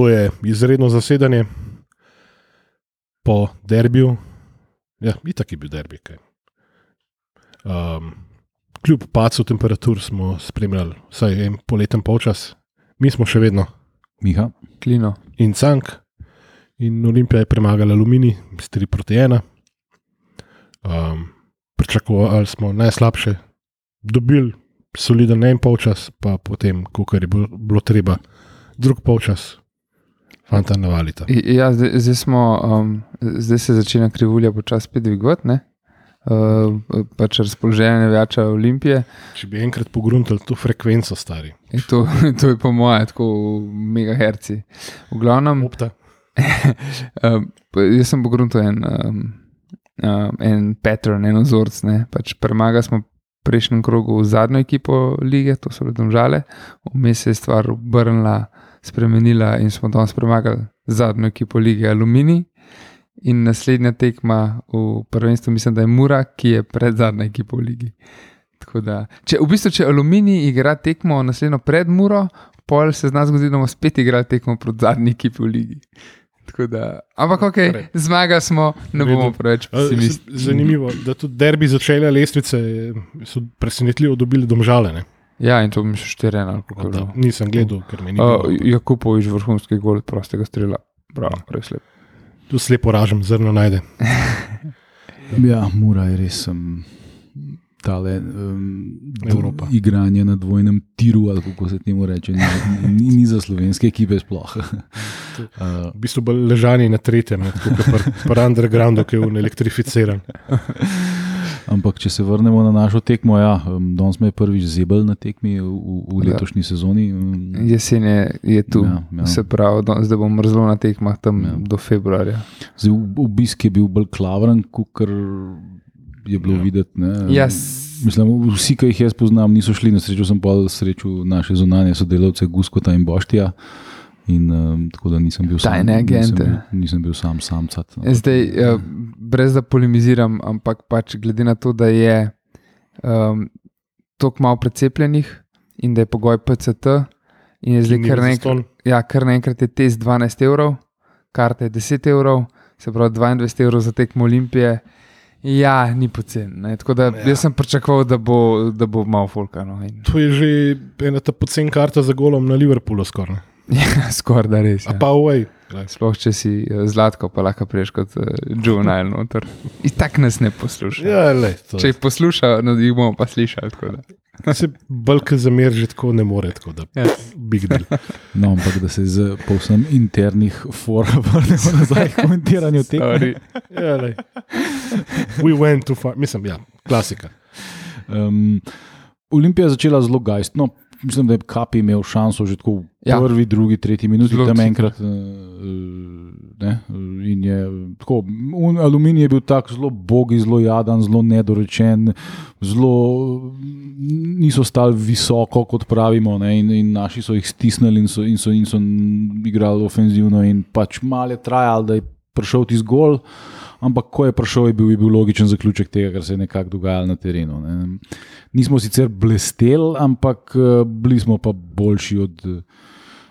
to je izredno zasedanje po derbiju. Ja, itak je bil derbi. kaj. Um, kljub pacu temperatur smo spremljali vsaj en poleten polčas, mi smo še vedno Miha, Klino. in Cank, in Olimpija je premagala Aluminij s 3 proti 1. Um, pričakovali smo najslabše, dobili soliden en polčas, pa potem, ko je bilo, bilo treba, drug polčas, fanta navalita. Ja, zdaj, zdaj, smo, um, zdaj se začne krivulja počasi spet dvigovati. Uh, pač razpoloženje navijača Olimpije. Če bi enkrat pogruntali to frekvenco, stari. In To, to je po mojem, tako megaherci. V glavnem, Opta. um, pa jaz sem pogrunil en, um, um, en pattern, en vzorc. ne. Pač premaga smo v prejšnjem krogu zadnjo ekipo lige, to so bile domžale, vmes se je stvar obrnila, spremenila in smo danes premagali zadnjo ekipo lige Aluminij. In naslednja tekma v prvenstvu, mislim, da je Mura, ki je pred zadnjo ekipo v ligi. Tako Da, če, v bistvu, če Aluminij igra tekmo naslednjo pred Muro, pol se zna zgoditi, da bomo spet igrali tekmo proti zadnji ekipi v ligi. Tako Da, ampak, ok, Torej. zmaga smo, ne bomo preveč z- pesimistični. Zanimivo, da tudi derbi začela lestvice so presenetljivo dobili domžale. Ne? Ja, in to mi še štiri ena. Da, nisem gledal, ker me ni Uh, bilo. Jakupovič, vrhunski gol od prostega strela. Bravo, res lep. Tu slepo ražem, zrno najde. ja, mora je res. Um, Tale um, Evropa. igranje na dvojnem tiru, ali kako se temu reče, ni, ni, ni za slovenske ekipe sploh. uh, V bistvu bolj ležani na tretjem, kot pri pri undergroundu, ki je un elektrificiran. ampak, če se vrnemo na našo tekmo, ja, danes smo je prvič zebel na tekmi v, v, Ja. letošnji sezoni. Um, Jesen je, je tu, Ja, ja. se pravi, do, zdaj bom mrzlo na tekmah tam Ja. do februarja. Zdaj, obisk je bil bolj klavren, kot je bilo Ja. ja. videti. Jaz, Mislim, vsi, ki jih jaz poznam, niso šli na srečo. Sem pa srečal naše zunanje sodelavce, Guskota in Boštija. In, um, tako da nisem bil sam. Nisem bil, nisem bil sam, sam cat. no. zdaj, uh, brez da polemiziram, ampak pač glede na to, da je um, toliko malo precepljenih in da je pogoj PCT, in je zdaj kar naenkrat, ja, kar naenkrat je test 12 evrov, karta je 10 evrov, se pravi 22 evrov za tekmo Olimpije. Ja, ni pocen. Tako da Ja. jaz sem pričakoval, da bo, da bo malo folka. No. In, To je že ena ta pocen karta za golom na Liverpoolu, skoraj. Ja, skoraj da res. A Ja. pa away. Sploh če si eh, zlatko, pa lahko priješ kot uh, juvenile noter. In tak nas ne posluša. Ja, le, to. Če jih posluša, no, jih bomo pa slišali. tako da. Se balk zamer že tako ne more, tako da Ja. big deal. No, ampak da se z povsem internih forumov vrnemo nazaj k komentiranju. Sorry. Ja, lej. We went too far, mislim, ja, klasika. Um, Olimpija je začela zelo gajstno. Mislim, da je Kapi imel šanso že tako v Ja. prvi, drugi, tretji minuti, Zelo tam enkrat. eh, Ne, in je, tako, un, aluminij je bil tako zelo bogi, zelo jadan, zelo nedorečen, zelo niso stali visoko, kot pravimo, ne, in, in naši so jih stisnili in so, in so, in so igrali ofenzivno. In pač malo je trajalo, da je prišel ti zgolj. Ampak, ko je prišel, je bil, je bil logičen zaključek tega, kar se je nekako dogajalo na terenu. Ne. Nismo sicer blesteli, ampak eh, bili smo pa boljši od.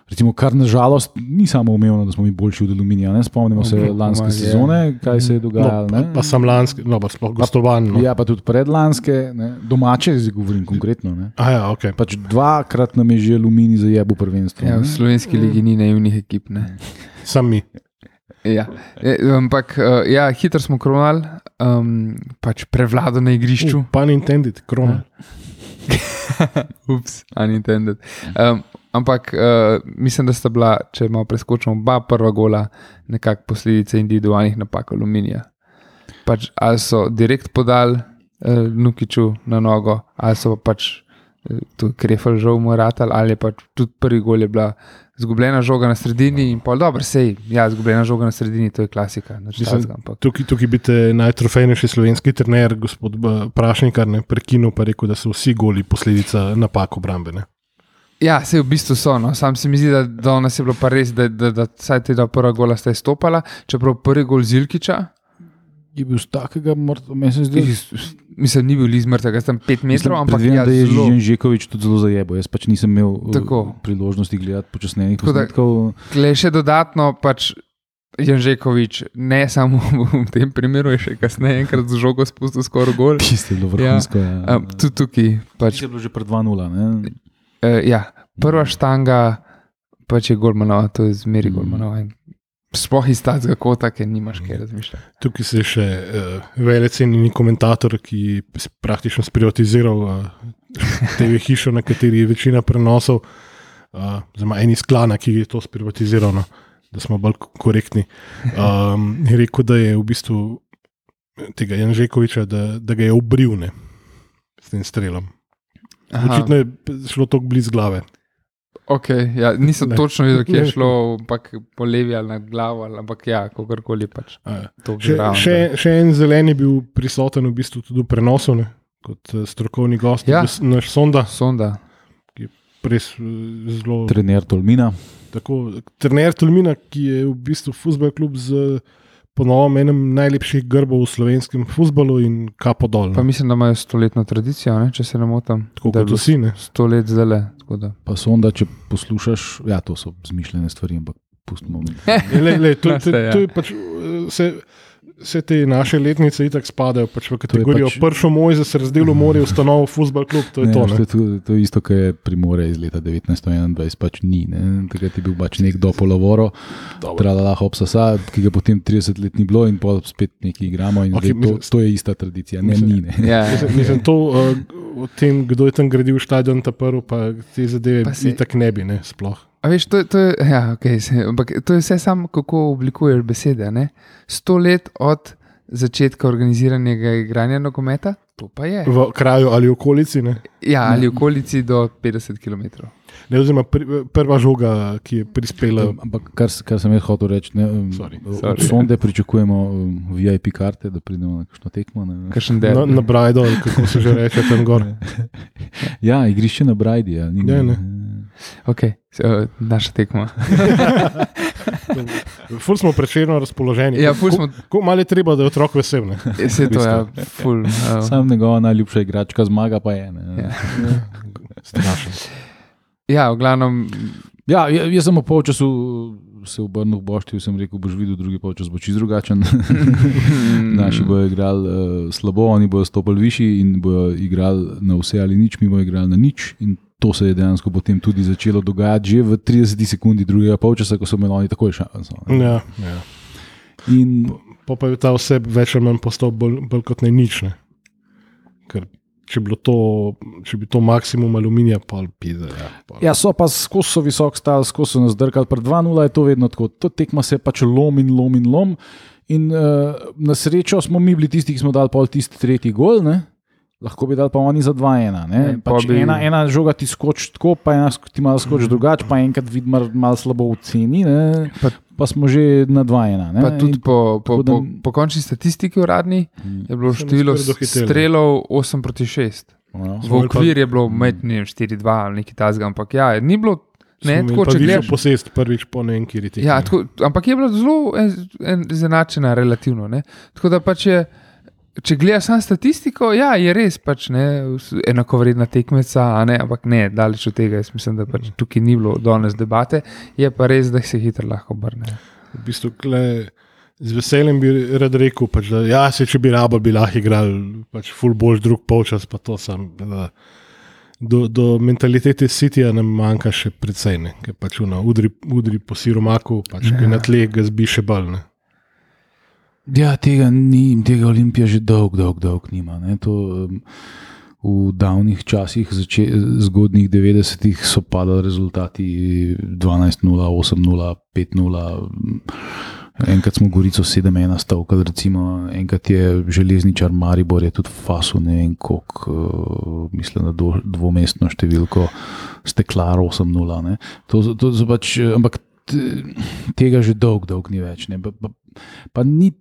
Recimo, kar nažalost ni samo umevno, da smo mi boljši od aluminija. Ne? Spomnimo se Mhm, lanske je. sezone, kaj se je dogajalo. No, pa, pa sem lanski, no, pa sploh gostovan. No. Ja, pa tudi predlanske, ne? domače, zdaj govorim konkretno. Ne? A ja, ok. Pač dvakrat nam je že aluminij zajel prvenstvo. Ja, v slovenski ligi ni naivnih ekip. Ne. Sam mi. Ja. E, Ampak uh, ja, hitro smo kronali, um, pač prevlado na igrišču. Pan intended, krona. Ups, unintended. Um, ampak uh, mislim, da sta bila, če malo preskočimo, oba prva gola, nekako posledice individualnih napak aluminija. Pač, ali so direkt podali uh, Nukiču na nogo, ali so pa pač uh, tu krefal žal mu ratal, ali je pač tudi prvi gol je bila zgubljena žoga na sredini in pol dobro, sej, ja, zgubljena žoga na sredini, to je klasika. Mislim, Tukaj, tukaj bi te najtrofejnejši slovenski trener, gospod B- Prašnikar, ne, prekinil pa rekel, da so vsi goli posledica napak obrambe. Ne. Ja, se v bistvu so. No. Sam se mi zdi, da, da nas je bilo pa res, da, da, da vsaj te dva prva gola sta izstopala, čeprav prvi gol Zilkiča je bil z takega mrtvega, meni se zdi. Mislim, ni bil izmrtev, jaz sem 5 metrov, ampak predvidevam, ja, da je zelo, Žižen Žekovič tudi zelo zajebo. Jaz pač nisem imel uh, Tako. priložnosti gledati posnetkov. Gle, še dodatno pač. Janžekovič, ne samo v tem primeru, je še kasneje enkrat z žogo spustil skoraj gol. Tiste je bilo vrhunsko. Ja. Um, tudi tukaj, pač, Pač je bilo že pred 2-0. ne. uh, ja, prva štanga pač je golmanova, to je zmeri golmanova. Sploh iz tega kota, ker nimaš kaj razmišljati. Tukaj se je še uh, velik cenjeni komentator, ki je praktično sprivatiziral uh, TV hišo, na kateri je večina prenosov, uh, oziroma en iz klana, ki je to sprivatiziral, no, da smo bolj ko- korektni. Um, je rekel, da je v bistvu tega Janžekoviča, da, da ga je obril ne, s tem strelom. Aha, Očitno je šlo tako blizu glave. Okay, ja, nisem Ne. točno videl, kje je šlo, ampak po levi ali na glavo, ali, ampak ja, kakorkoli pač. Uh, To še, zraven, še, še en zelen je bil prisoten v bistvu tudi v prenosu, ne, kot uh, strokovni gost, Ja. ja. naš sonda. da. Sonda. res eh, zelo. Trener Tolmina. Tako, trener Tolmina, ki je v bistvu futbol klub z ponovim enem najlepših grbov v slovenskem futbalu in kapo dol. Pa ne. mislim, da imajo stoletno tradicijo, ne, če se ne motim. Tako kot vsi. Ne. Sto let zdaj le. tako da. Pa sonda, če poslušaš, ja, to so zmišljene stvari, ampak pustimo. Le, le, to, to, Saj, ja. to je pač. eh, Se, Vse te naše letnice itak spadajo pač v kategorijo pač- prvo moj, za se razdelo morje, ustanovo futbol klub, to je Ne, to. Ne. To, to, je isto, kar je primore iz leta 1921, pač ni. Ne. Takrat je bil pač nek dopolovoro, Dobro. tralala hopsasa, ki ga potem 30 let ni bilo in pol spet nekaj igramo. Okay, to, mislim- to je ista tradicija, ne mislim- ni. Ne. Ja, Mislim, mislim to, uh, o tem, kdo je tam gradil stadion, ta prvi, pa te zadeve, Pa sej- itak ne bi, ne, sploh. A veš, to, to, je, ja, okay, se, ampak to je vse samo, kako oblikuješ besede. Ne? Sto let od začetka organiziranega igranja nogometa, to pa je. V kraju ali okolici. Ne. Ja, ali okolici do 50 km. Ne, oziroma, pr, prva žoga, ki je prispela. Ampak kar, kar sem jaz hotel reči, ne, um, Sorry. od Sorry. sonde pričakujemo um, VIP karte, da pridemo na kakšno tekmo. Ne. Kakšen Na, del. na Brajdo, ali kako se že reče tam gor. Ja, igrišče na Brajdi. Ja, ni, Ne, ne. Okay, naša tekma. Ful smo prečerno razpoloženi. Ja, ful smo- Ko, ko malo je treba, da je otrok vesel. Vse to je ja, ful. Uh, Sam njegova najljubša igračka zmaga pa je. Ne. Ja. Strašno. ja, v glavnem, Ja, ja, jaz sem v polčasu se obrnil v Bošti in sem rekel, boš videl, drugi polčas bo čist drugačen. Naši bojo igrali uh, slabo, oni bojo stopili višji in bojo igrali na vse ali nič, mi bojo igrali na nič. In to se je dejansko potem tudi začelo dogajati že v 30 sekundi drugega polčasa, ko so imeli oni takoj šanso. Ja, ja. In Pa, pa je ta oseb več ali manj postal bolj, bolj kot ne nič. Ne? Ker če, to, če bi to maksimum aluminija, pa pide. Ja, pol. Ja, so pa skozi so visok stal, skozi so nas drkali. Pred 2-0 je to vedno tako. To tekma se pač lom in lom in lom. In uh, na srečo smo mi bili tisti, ki smo dali pol tisti tretji gol. Ne? Lahko bi dali pa oni za 2-1. ne. Ne, Pač pa bi- ena, ena žoga ti skoči tako, pa ena ti malo skoči drugače, pa enkrat vidim malo slabo v ceni, ne. Pa- pa, smo že na 2-1. ne. pa tudi po, po, da- po, po končni statistiki uradni je bilo število strelov 8 proti 6. no. V okvir je bilo med ne vem, 4-2 ali nekaj tasga, ampak ja, ni bilo. Ne, tako če gledaš. posest prvič po ne vem, kjer je Ja, tako, ampak je bila zelo en- en- izenačena, relativno. Ne? Tako da pač je, če gledaš samo statistiko, ja, je res pač ne, vs- enakovredna tekmeca, a ne, ampak ne, daleč od tega. Jaz mislim, da pač tukaj ni bilo danes debate, je pa res, da se hitro lahko obrne. V bistvu, kle, z veseljem bi rad rekel, pač, da ja, se, če bi rabo, bi lahko igral pač full boljš drug polčas, pa to sam. Da, do, do mentalitete sitija nam manjka še precej, ne, ker pač una, udri, udri po siromaku, pač, Ja. na tleh ga zbi še bolj. Ja, tega ni, tega Olimpija že dolg, dolg, dolg nima. Ne. To, um, v davnih časih, zače, zgodnih 90-ih, so padali rezultati 12-0, 8-0, 5-0. Enkrat smo Gorico 7-1 stavkali, recimo, enkrat je železničar Maribor, je tudi Fasu, ne vem koliko, uh, mislim, da do, dvomestno številko, steklar 8-0. ne. To, to so pač, ampak tega že dolg, dolg ni več. Ne. Pa, pa, pa ni,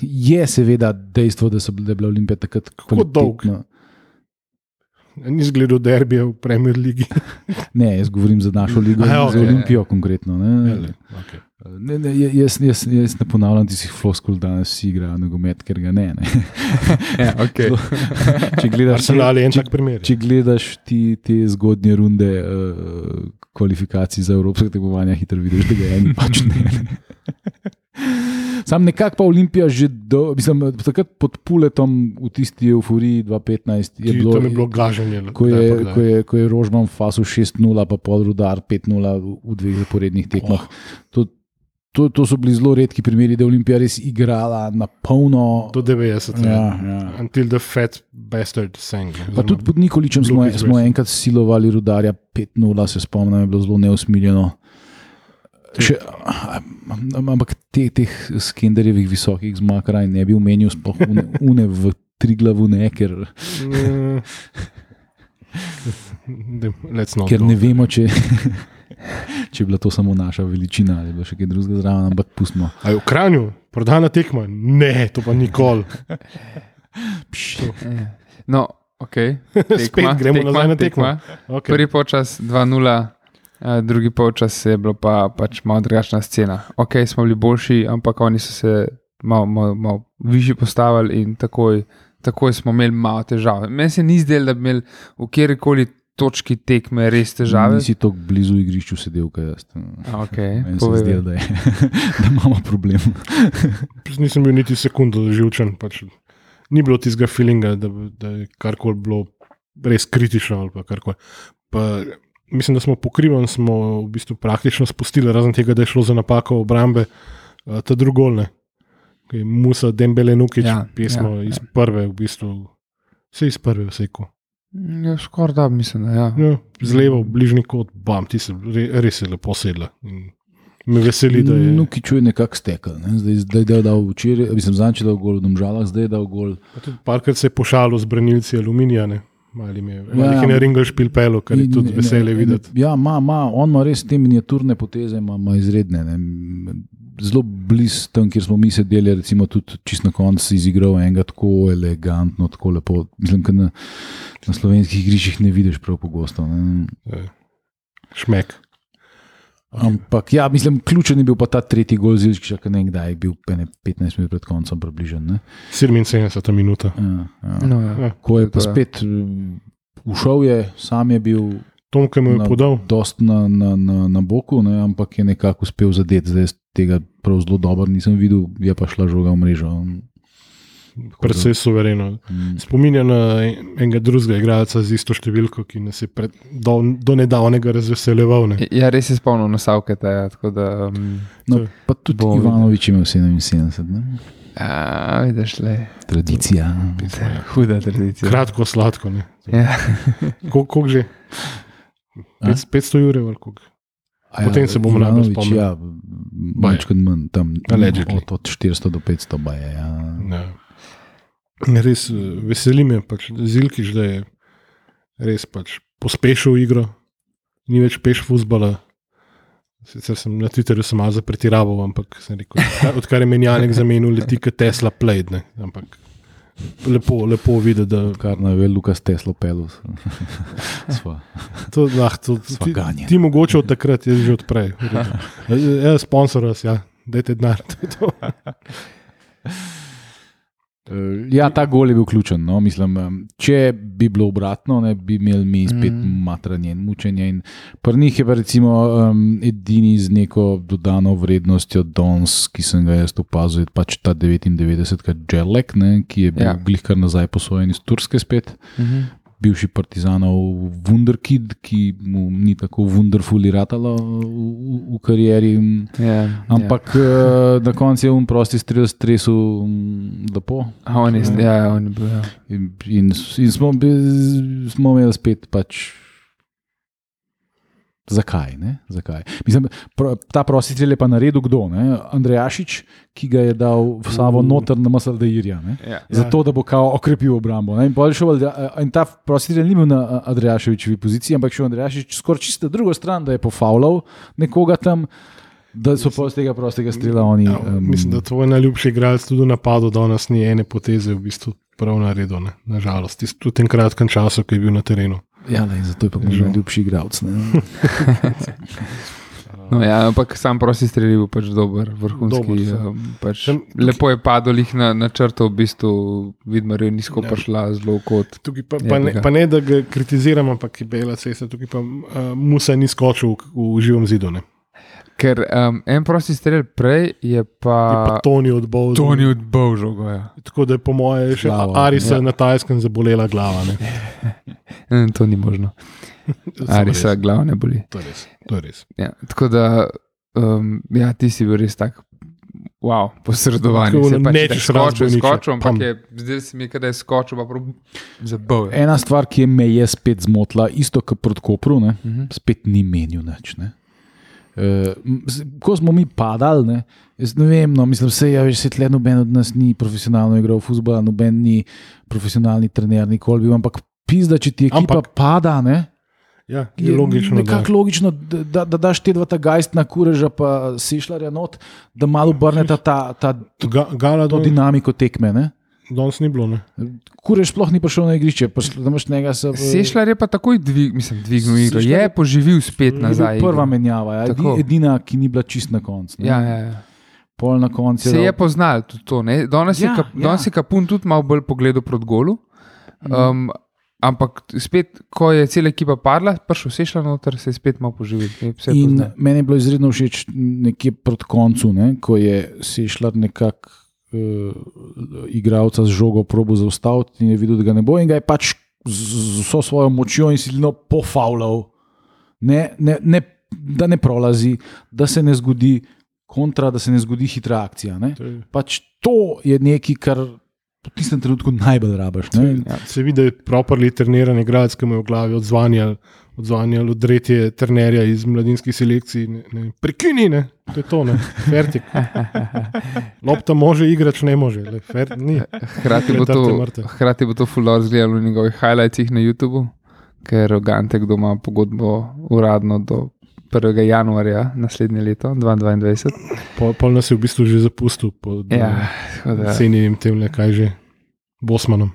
je seveda dejstvo, da, so, da je bila Olimpija takrat Kako dolg? kvalitetna. Ni zgledal derbija v Premier League. Ne, jaz govorim za našo ligo, Aha, in za okej. Olimpijo konkretno. Ne. okay. Ne, ne, jaz, jaz, jaz ne ponavljam tistih floskul, da danes igrajo nogomet, ker ga ne. ne. Ja, okay. če, gledaš, je en če, primer. če gledaš ti, te zgodnje runde uh, kvalifikacij za evropske tekmovanja, hitro vidiš, da ga eni pač ne. Sam nekako pa Olimpija že do, mislim, takrat pod puletom v tisti euforiji 2015 je Ki- bilo, je bilo gaženje. ko je, pa kdaj. ko je, ko je Rožman fasil 6-0, pa pol rudar 5-0 v, dveh zaporednih tekmah. To, to, to so bili zelo redki primeri, da je Olimpija res igrala na polno. Do 90. Ja, Ja. ja. Until the fat bastard sang. Pa tudi pod Nikoličem smo, smo enkrat silovali rudarja 5-0, se spomnim, je bilo zelo neusmiljeno. Še, ampak te, teh skenderjevih visokih zmag raj ne bi omenil, sploh une, une v tri glavu ne, ker, ker ne vemo, če, če je bila to samo naša veličina ali je bilo še kaj drugega zraven, ampak pustimo. A je v Kranju, prodana tekma? Ne, to pa nikoli. No, ok. Spet gremo nazaj na tekmo. Okay. Prvi počas 2-0, eh, drugi počas je bilo pa pač malo drugačna scena. Ok, smo bili boljši, ampak oni so se malo, malo, malo višji postavili in takoj, takoj smo imeli malo težave. Meni se ni zdelo, da bi imeli v kjerkoli točki tekme res težave. Nisi tako blizu igrišču sedel, kot jaz. Okay, Meni se zdi, da, je, da imamo problem. Nisem bil niti sekundo živčen. Pač. Ni bilo tistega feelinga, da, da je karkoli bilo res kritično. ali Pa karkoli. pa, mislim, da smo pokrivan, smo v bistvu praktično spustili, razen tega, da je šlo za napako obrambe, eh, ta drugolne. Musa, Dembele, Nukič, Ja, pismo ja, ja, iz ja. prve, v bistvu. Vse iz prve, vse ko. Ja, Skoraj da, mislim, da ja. Ja, z levo, bližnji kot, bam, ti se re, res je lepo sedla. In Me veseli, da je. No, ki čuje nekako stekel. Ne? Zdaj, zdaj je dal včeraj, mislim, zanj je dal gol v Domžalah, zdaj je dal gol. Parkrat se je pošalil z branilci aluminija, ne? Mali mi je, Ja, ja, je ja. na ringel špil pelo, kar je tudi veselje videti. Ja, ima, ima, on ima res te miniaturne poteze, ima, ima izredne. Ne. Zelo blizu tam, kjer smo mi sedeli, recimo tudi čist na koncu izigral enega tako elegantno, tako lepo. Mislim, da na, na slovenskih igriščih ne vidiš prav pogosto. Ne. Šmek. Ampak ja, mislim, ključen je bil pa ta tretji gol Zilčka, ki ne kdaj je bil ene 15 minut pred koncem približen. Ne. 77 minuta. Ja, ja. No, ja. Ja. Ko je pa spet ušel, je, sam je bil Tom, ki mu je Na- podal, dost na, na, na, na boku, ne, ampak je nekako uspel zadeti. Zdaj tega prav zelo dobro nisem videl, je pa šla žoga v mrežo. Precej suvereno. Mm. Spominja na en- enega drugega igralca z isto številko, ki nas je pred, do, do nedavnega razveseljeval. Ne? Ja, res je spomnil na Savke. Ja, tako da, um, No, pa tudi Bomo Ivanovič ima 77, ne? a, vidiš, le. tradicija. Huda tradicija. Kratko, sladko. ne. Ja. Kol- Koliko že? A? Pet- 500 ur ali koliko? A Potem se bomo najbolj spomnili. Ja, več kot manj, tam od, od 400 do 500 baje. Ja. Ja. Res eh, veseli me, pač, Zilkiš, da je res pač pospešil igro, ni več peš futbola. Sicer sem na Twitterju sem malo zapretiraval, ampak sem rekel, odkar- je menjalnik zamenil, leti kot Tesla Played. Ne? Ampak lepo, lepo videti, da Kar naj ve Lukas Tesla pelus. To lahko. Sva Ti, ti mogoče od takrat, jaz že odprej. Ja, sponsor vas, ja, dajte denar. Eh, Ja, ta gol je bil ključen. No. Mislim, če bi bilo obratno, ne, bi imeli mi spet Mm. mm. matranje in mučenje. In Pri njih je pa recimo um, edini z neko dodano vrednostjo danes, ki sem ga jaz opazil, je pač ta 99, Jelek, ne, ki je bil Ja. ja. glih kar nazaj posojen iz Turske spet. Mhm. Bivši partizanov Wunderkid, ki mu ni tako wonderfully ratalo v, v, v karieri. Ja, Ampak ja. na koncu je on prosti strel stresu mm, lepo. ja. A, on je, ja, on je bil. Ja. In, in, in smo, smo imeli spet pač. Zakaj? Ne? Zakaj? Mislim, pro, ta prosti strel je pa naredil kdo? Ne? Andrejašič, ki ga je dal v Savo Uh. noter na Masarda Irja. Ne? Ja. Zato, da bo kao okrepil obrambo. In, šel Andreja- in ta prosti strel ni bil na Andrejaševičevi poziciji, ampak šel Andrejašič skoraj čisto drugo stran, da je pofavljal nekoga tam, da so pa z tega prostega strela oni. Ja, em, mislim, da tvoj najljubši igralec tudi v napadu danes ni ene poteze v bistvu prav naredil. ne, Nažalost, v tem kratkem času, ki je bil na terenu. Ja, ne, zato je pa moj Žal. najljubši igralec. ne. No, ja, ampak sam prosti strel je bil pač dober, vrhunski. Saj. um, pač lepo je padel jih na, na črto, v bistvu vidno je nizko Ja. prišla, zelo kot. Tukaj pa, pa, ne, pa ne, da ga kritiziram, ampak je bela cesta, tukaj pa uh, Musa ni skočil v, v živem zidu. Ne. Ker um, en prosti strel prej je pa, Je pa Toni odbol. Toni odbol žogo. Ja. Tako da je po moje še Arisa ja. na tajskem zabolela glava. Ne. To ni možno. Arisa Res, glava ne boli. To je res. To je res. Ja, tako da, um, ja, ti si bil res tak. Wow, posredovanje. Se pač, nečeš skočil, skočil, ampak je, zdaj se mi je, da je skočil, pa prav zabil. Ena stvar, ki je me je spet zmotila, isto kot proti Kopru, ne, Mhm. spet ni menil nič. Ne. Uh, ko smo mi padali, ne, ne vem, no, mislim, se je več let, noben od nas ni profesionalno igral v futbol, noben ni profesionalni trener, nikoli bil, ampak pizda, če ti ekipa Ampak- pada, ne, Ja, je logično. Da. Nekako logično, da, da, da daš te dva ta gajst na kureža, pa sešljarja not, da malo obrneta ta, ta, Ga, Gala to don, dinamiko tekme. Ne. Danes ni bilo. Ne. Kurež sploh ni prišel na igrišče, njega se. Sešljar je pa takoj dvig, mislim, dvignil igro, Sešljar je je- poživil spet je nazaj. prva menjava, ja, Tako. edi- edina, ki ni bila čist na koncu. ne. Ja, ja, ja. Pol na koncu Se je dal- poznal tudi to. ne. Danes je, Ja, kap, ja. danes je Kapun tudi malo bolj pogledal proti golu. Um, ampak spet, ko je cela ekipa padla, prišel sešla noter, se je spet malo poživil. Je meni je bilo izredno všeč nekje proti koncu, ne, ko je Sešljar nekako uh, igralca z žogo probo zaustaviti in je videl, da ga ne bo in ga je pač z, vso svojo močjo in silino pofavljal, ne, ne, ne, da ne prolazi, da se ne zgodi kontra, da se ne zgodi hitra akcija. Ne. To je- Pač to je nekaj, kar v tistem trenutku najbolj rabaš. Ne. Ja. Se vidi, da je properly treniran igralec, ki mu je v glavi odzvanjal, odzvanjal odretje trenerja iz mladinskih selekcij. Ne, ne, prekini, ne, to je to, ne, fertik. Lopta može igrati, ne može. Le, fer, ni. Hkrati bo to, bo fulor zgledalo v njegovih highlightsih na YouTubu, ker Gantek doma pogodbo uradno do 1. januarja naslednje leto, 2022. Pol, pol nas je v bistvu že zapustil pod Ja, tako da- cenim tem, kaj že, Bosmanom.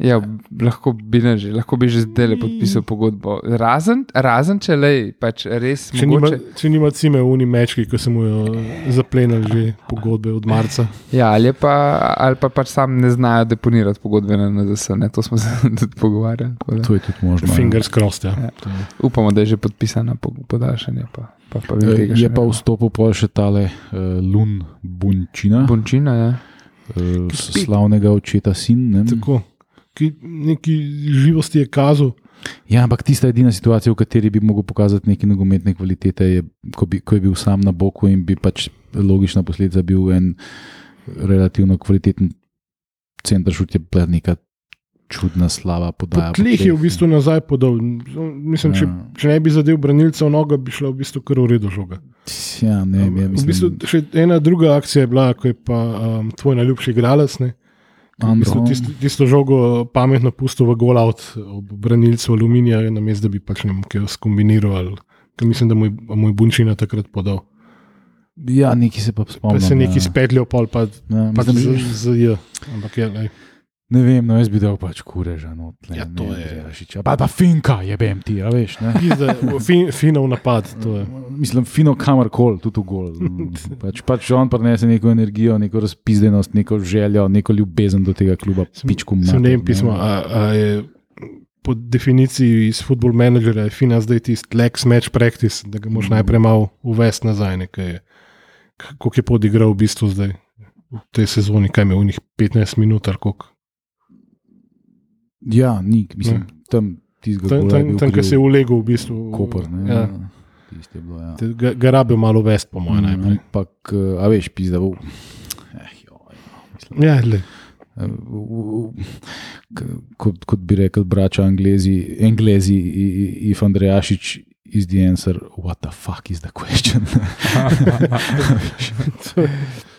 Ja, lahko bi, ne, že, lahko bi že zdaj podpisal pogodbo. Razen, razen če le, pač res Če nima, mogoče. če nima cime v uni mečki, ko se mu jo zaplenili že pogodbe od marca. Ja, ali, je pa, ali pa pač sam ne znajo deponirati pogodbe na NZS, ne? to smo se tudi pogovarjali. da To je tudi možno. Fingers crossed. Ja. Ja. Je- Upamo, da je že podpisana po- podaljšanje. Pa, pa, pa vem, še Je ne pa vstopil pol še tale uh, Lun Bunčina, Bončina, ja. uh, slavnega očeta sin. Ne? Tako. Ki neki živosti je kazal, Ja, ampak tista edina situacija, v kateri bi lahko pokazal neke nogometne kvalitete, je, ko, bi, ko je bil sam na boku in bi pač logična posledica bil en relativno kvaliteten center šut, je bila neka čudna slava po podaja. tleh je v bistvu nazaj podal. Mislim, če, Ja. če ne bi zadev branilca v nogo, bi šla v bistvu kar v redu žoga. Ja, ne, ja, v mislim, bistvu še ena druga akcija je bila, ko je pa um, tvoj najljubši igralec. Ne, Andro. tisto, tisto žogo pametno pustil v gol out ob branilcu aluminija, namesto da bi pač ne kaj skombiniral. mislim, da mu je mu je Bunčina takrat podal. Ja, neki se pa Pa spomnim. se neki ja. spetljal, pol pa, Ja, pa mislim, z, z J. Ampak je, lej. Ne vem, no jaz bi dal pač kureža. No, tle, Ja, to ne, je- Andrejašiča. Pa, pa finka, jebem ti, a veš. Ne? Pizda, fin, finov napad. To je. Mislim, fino kamorkoli, tudi v gol. Pač, pač on prinese neko energijo, neko razpizdenost, neko željo, neko ljubezen do tega kluba. Pičku Sem mater, ne vem, pismo. A, a je po definiciji iz football menedžerja je fina zdaj tisti lex match practice, da ga moš Mhm. najprej malo uvesti nazaj. Nekaj je, k- koliko je podigral v bistvu zdaj v tej sezoni, kaj ima v njih 15 minut ali koliko. Ja, ni, mislim, Ne. tam tizga Tam, tam, tam kjer se je ulegel v bistvu. Koper. Ne, Ja. ja. Tisto je bilo, ja. Ga, ga rabijo malo uvesti, po mojem, Mm. Ampak, eh, a veš, pizda. v- Eh, joj, no, mislim, Ja, le. eh, kot, kot bi rekel, brača Anglezi, Anglezi, if Andrejašič is the answer, what the fuck is the question?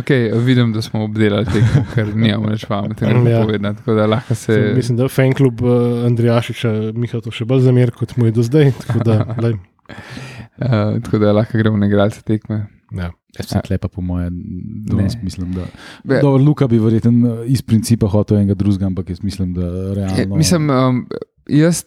Okay, vidim, da smo obdelali tekmo, ker nimamo več pametnega Ja. ja. povedati. Tako da lahko se. Se... Mislim, da fan klub uh, Andrijašiča Miha to še bolj zamer, kot mu je do zdaj. Tako da, Uh, tako da lahko gremo na igralce tekme. ja. Jaz sem tlepa, po mojem, danes Ne. mislim, da. Be- Dobro, Luka bi verjetno iz principa hotel enega drugega, ampak jaz mislim, da Je, realno. mislim, um, jaz,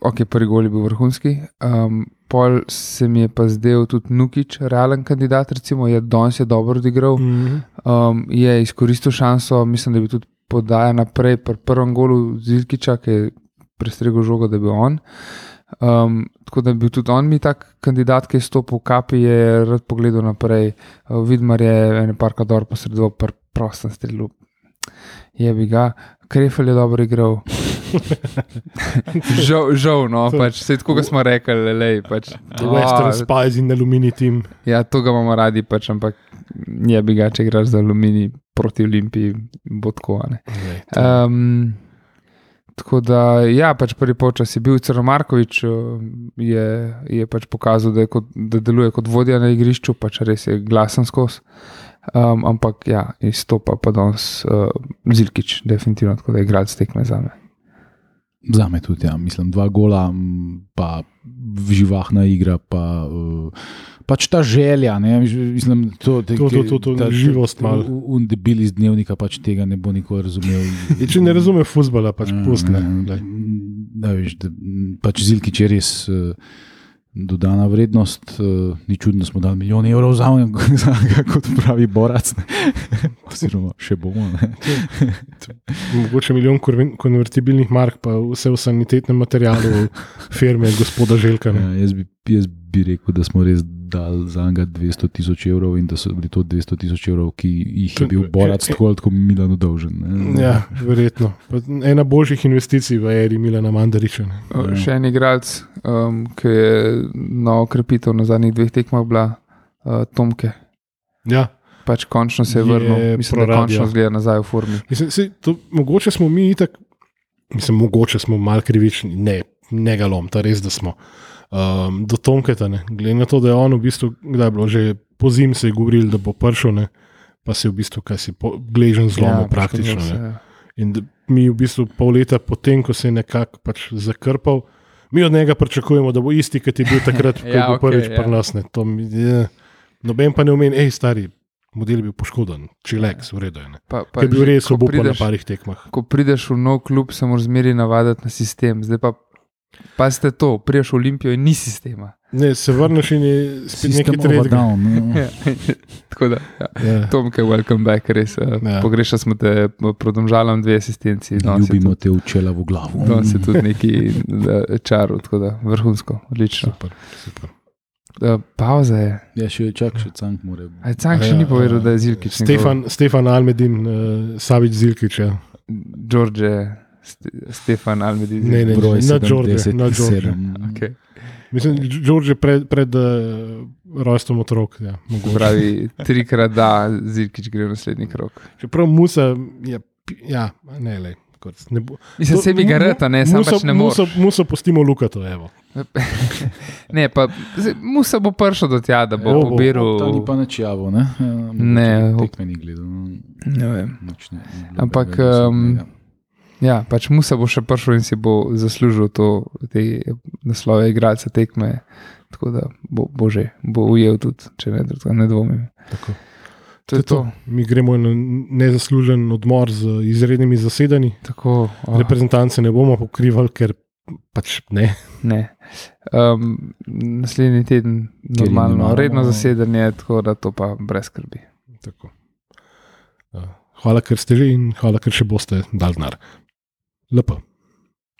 ok, prvi gol je bil vrhunski. Um, pol se mi je pa zdel tudi Nukič, realen kandidat, recimo, je danes je dobro odigral. Mhm. Um, je izkoristil šanso, mislim, da bi tudi podajal naprej pri prvem golu Zilkiča, ki je prestregel žogo, da bi on. Um, tako da bi bil tudi on mi tak kandidat, ki je stopil v kapi, je rad pogledal naprej. Uh, Vidmar je ene parka dol posredoval, pr prostem strelu. Je bi ga, Krefel je dobro igral. žal, žal, no, To- pač, vse tako smo rekli, lej, pač. The Western a, Spies in Alumini team. Ja, to ga imamo radi, pač, ampak je bi ga, če igraš za Alumini proti Olimpiji, bo tako. a ne. Glej, to- Um, tako da, ja, pač prvi počas je bil Celo Markovič, je, je pač pokazal, da, je kot, da deluje kot vodja na igrišču, pač res je glasen skozi. Um, ampak ja, izstopa pa danes uh, Zilkič, definitivno, tako da je igralec tekme za me. Za me tudi, ja. mislim, dva gola, pa živahna igra, pa uh, pač ta želja. Ne, mislim, to, te, To- to- to- to ta- živost Un debil iz dnevnika pač tega ne bo nikoli razumel. In Če ne razume futbola, pač Ja, pusti. ja, ne, glej. Da, veš, da, m, pač Zilkič je res uh, dodana vrednost. Uh, ni čudno, da smo dali milijon evrov za njega, kot pravi Borac. Oziroma, še bomo. Mogoče milijon konver- konvertibilnih mark, pa vse v sanitetnem materialu firme gospoda Željka. Ja, jaz, bi, jaz bi rekel, da smo res dali za njega 200 tisoč evrov in da so bili to 200 tisoč evrov, ki jih je bil Borac tako ali tako Milano dolžen. Ne. Ja, verjetno. Pa ena boljših investicij v eri Milana Mandariča. ne. Uh, Ja. še en igralec, um, ki je na okrepitev na zadnjih dveh tekmah bila uh, Tomke. Ja, Pač končno se je Je vrnil, mislim, da proradio. končno zgleda nazaj v formi. mislim, sej, to, mogoče smo mi itak, mislim, mogoče smo mal krivični, ne, ne galom, ta res, da smo. Um, do Tomketa, ne. glede na to, da je on v bistvu, kdaj je bilo že po zim se je govoril, da bo prišel, ne. pa se je v bistvu, kaj si gležen zlomil ja, praktično. se, ja. In mi v bistvu pol leta potem, ko se je nekako pač zakrpal, mi od njega pričakujemo, da bo isti, kot je bil takrat, ko je Ja, bil okej, prvič ja. pri nas. ne. To mi je- Noben pa ne omeni, hej, stari, model je bil poškoden, čilek, v redu je. Pa, Ker je bil res obupan na parih tekmah. Ko prideš v nov klub, se moraš zmeri navaditi na sistem. Zdaj pa, pa ste to, priješ v Olimpijo in ni sistema. Ne, se vrneš in je spet System nekaj a tretjega. down, ne. Ja. Tako da, ja. Ja. Tomke, welcome back, res. Ja. Ja. Pogrešali smo te, prodomžalam dve asistenci. je Ljubimo tudi- te učela v glavo. Danes je tudi neki da, čar, tako da vrhunsko, odlično. Super, super. Uh, pauza je. Ja, še čak, še cank mora. Aj Cank še Ja, ni povedal, ja. da je Zilkič. Stefan, Stefan Almedin, uh, Savič Zilkič. Ja. George, Ste, Stefan Almedi. Ne, ne, Broj na George, 77. na George. Okay. Mislim, George je pred, pred uh, rojstvom otrok. Ja. Pravi, trikrat da, Zilkič gre v naslednji krok. Čeprav Musa je, ja, ne le. Ne bo, Mislim, To- se bi ga reta, ne, sam Musa- pač ne moreš. Musa pustimo Lukato, evo. Ne, pa Musa bo prišel do tja, da bo bo. pobiral. Ta ni pa načjavo, ne? Ja, Ne, tekme ni gledal. no, Ne vem. nič ne- ni bilo Ampak, nobenega posebnega. um, Ja, pač Musa bo še prišel in si bo zaslužil to, te naslove igralca tekme. Tako da bo, bo že, bo ujel tudi, če ne, drugega, ne dvomim. Tako. To je to. Mi gremo na nezaslužen odmor z izrednimi zasedanji. Tako, oh, Reprezentance ne bomo pokrivali, ker pač ne. ne. Um, naslednji teden jih normalno, nimamo. redno zasedanje, tako da to pa brez skrbi. Tako. Ja. Hvala, ker ste že in hvala, ker še boste dal denar. Lepo.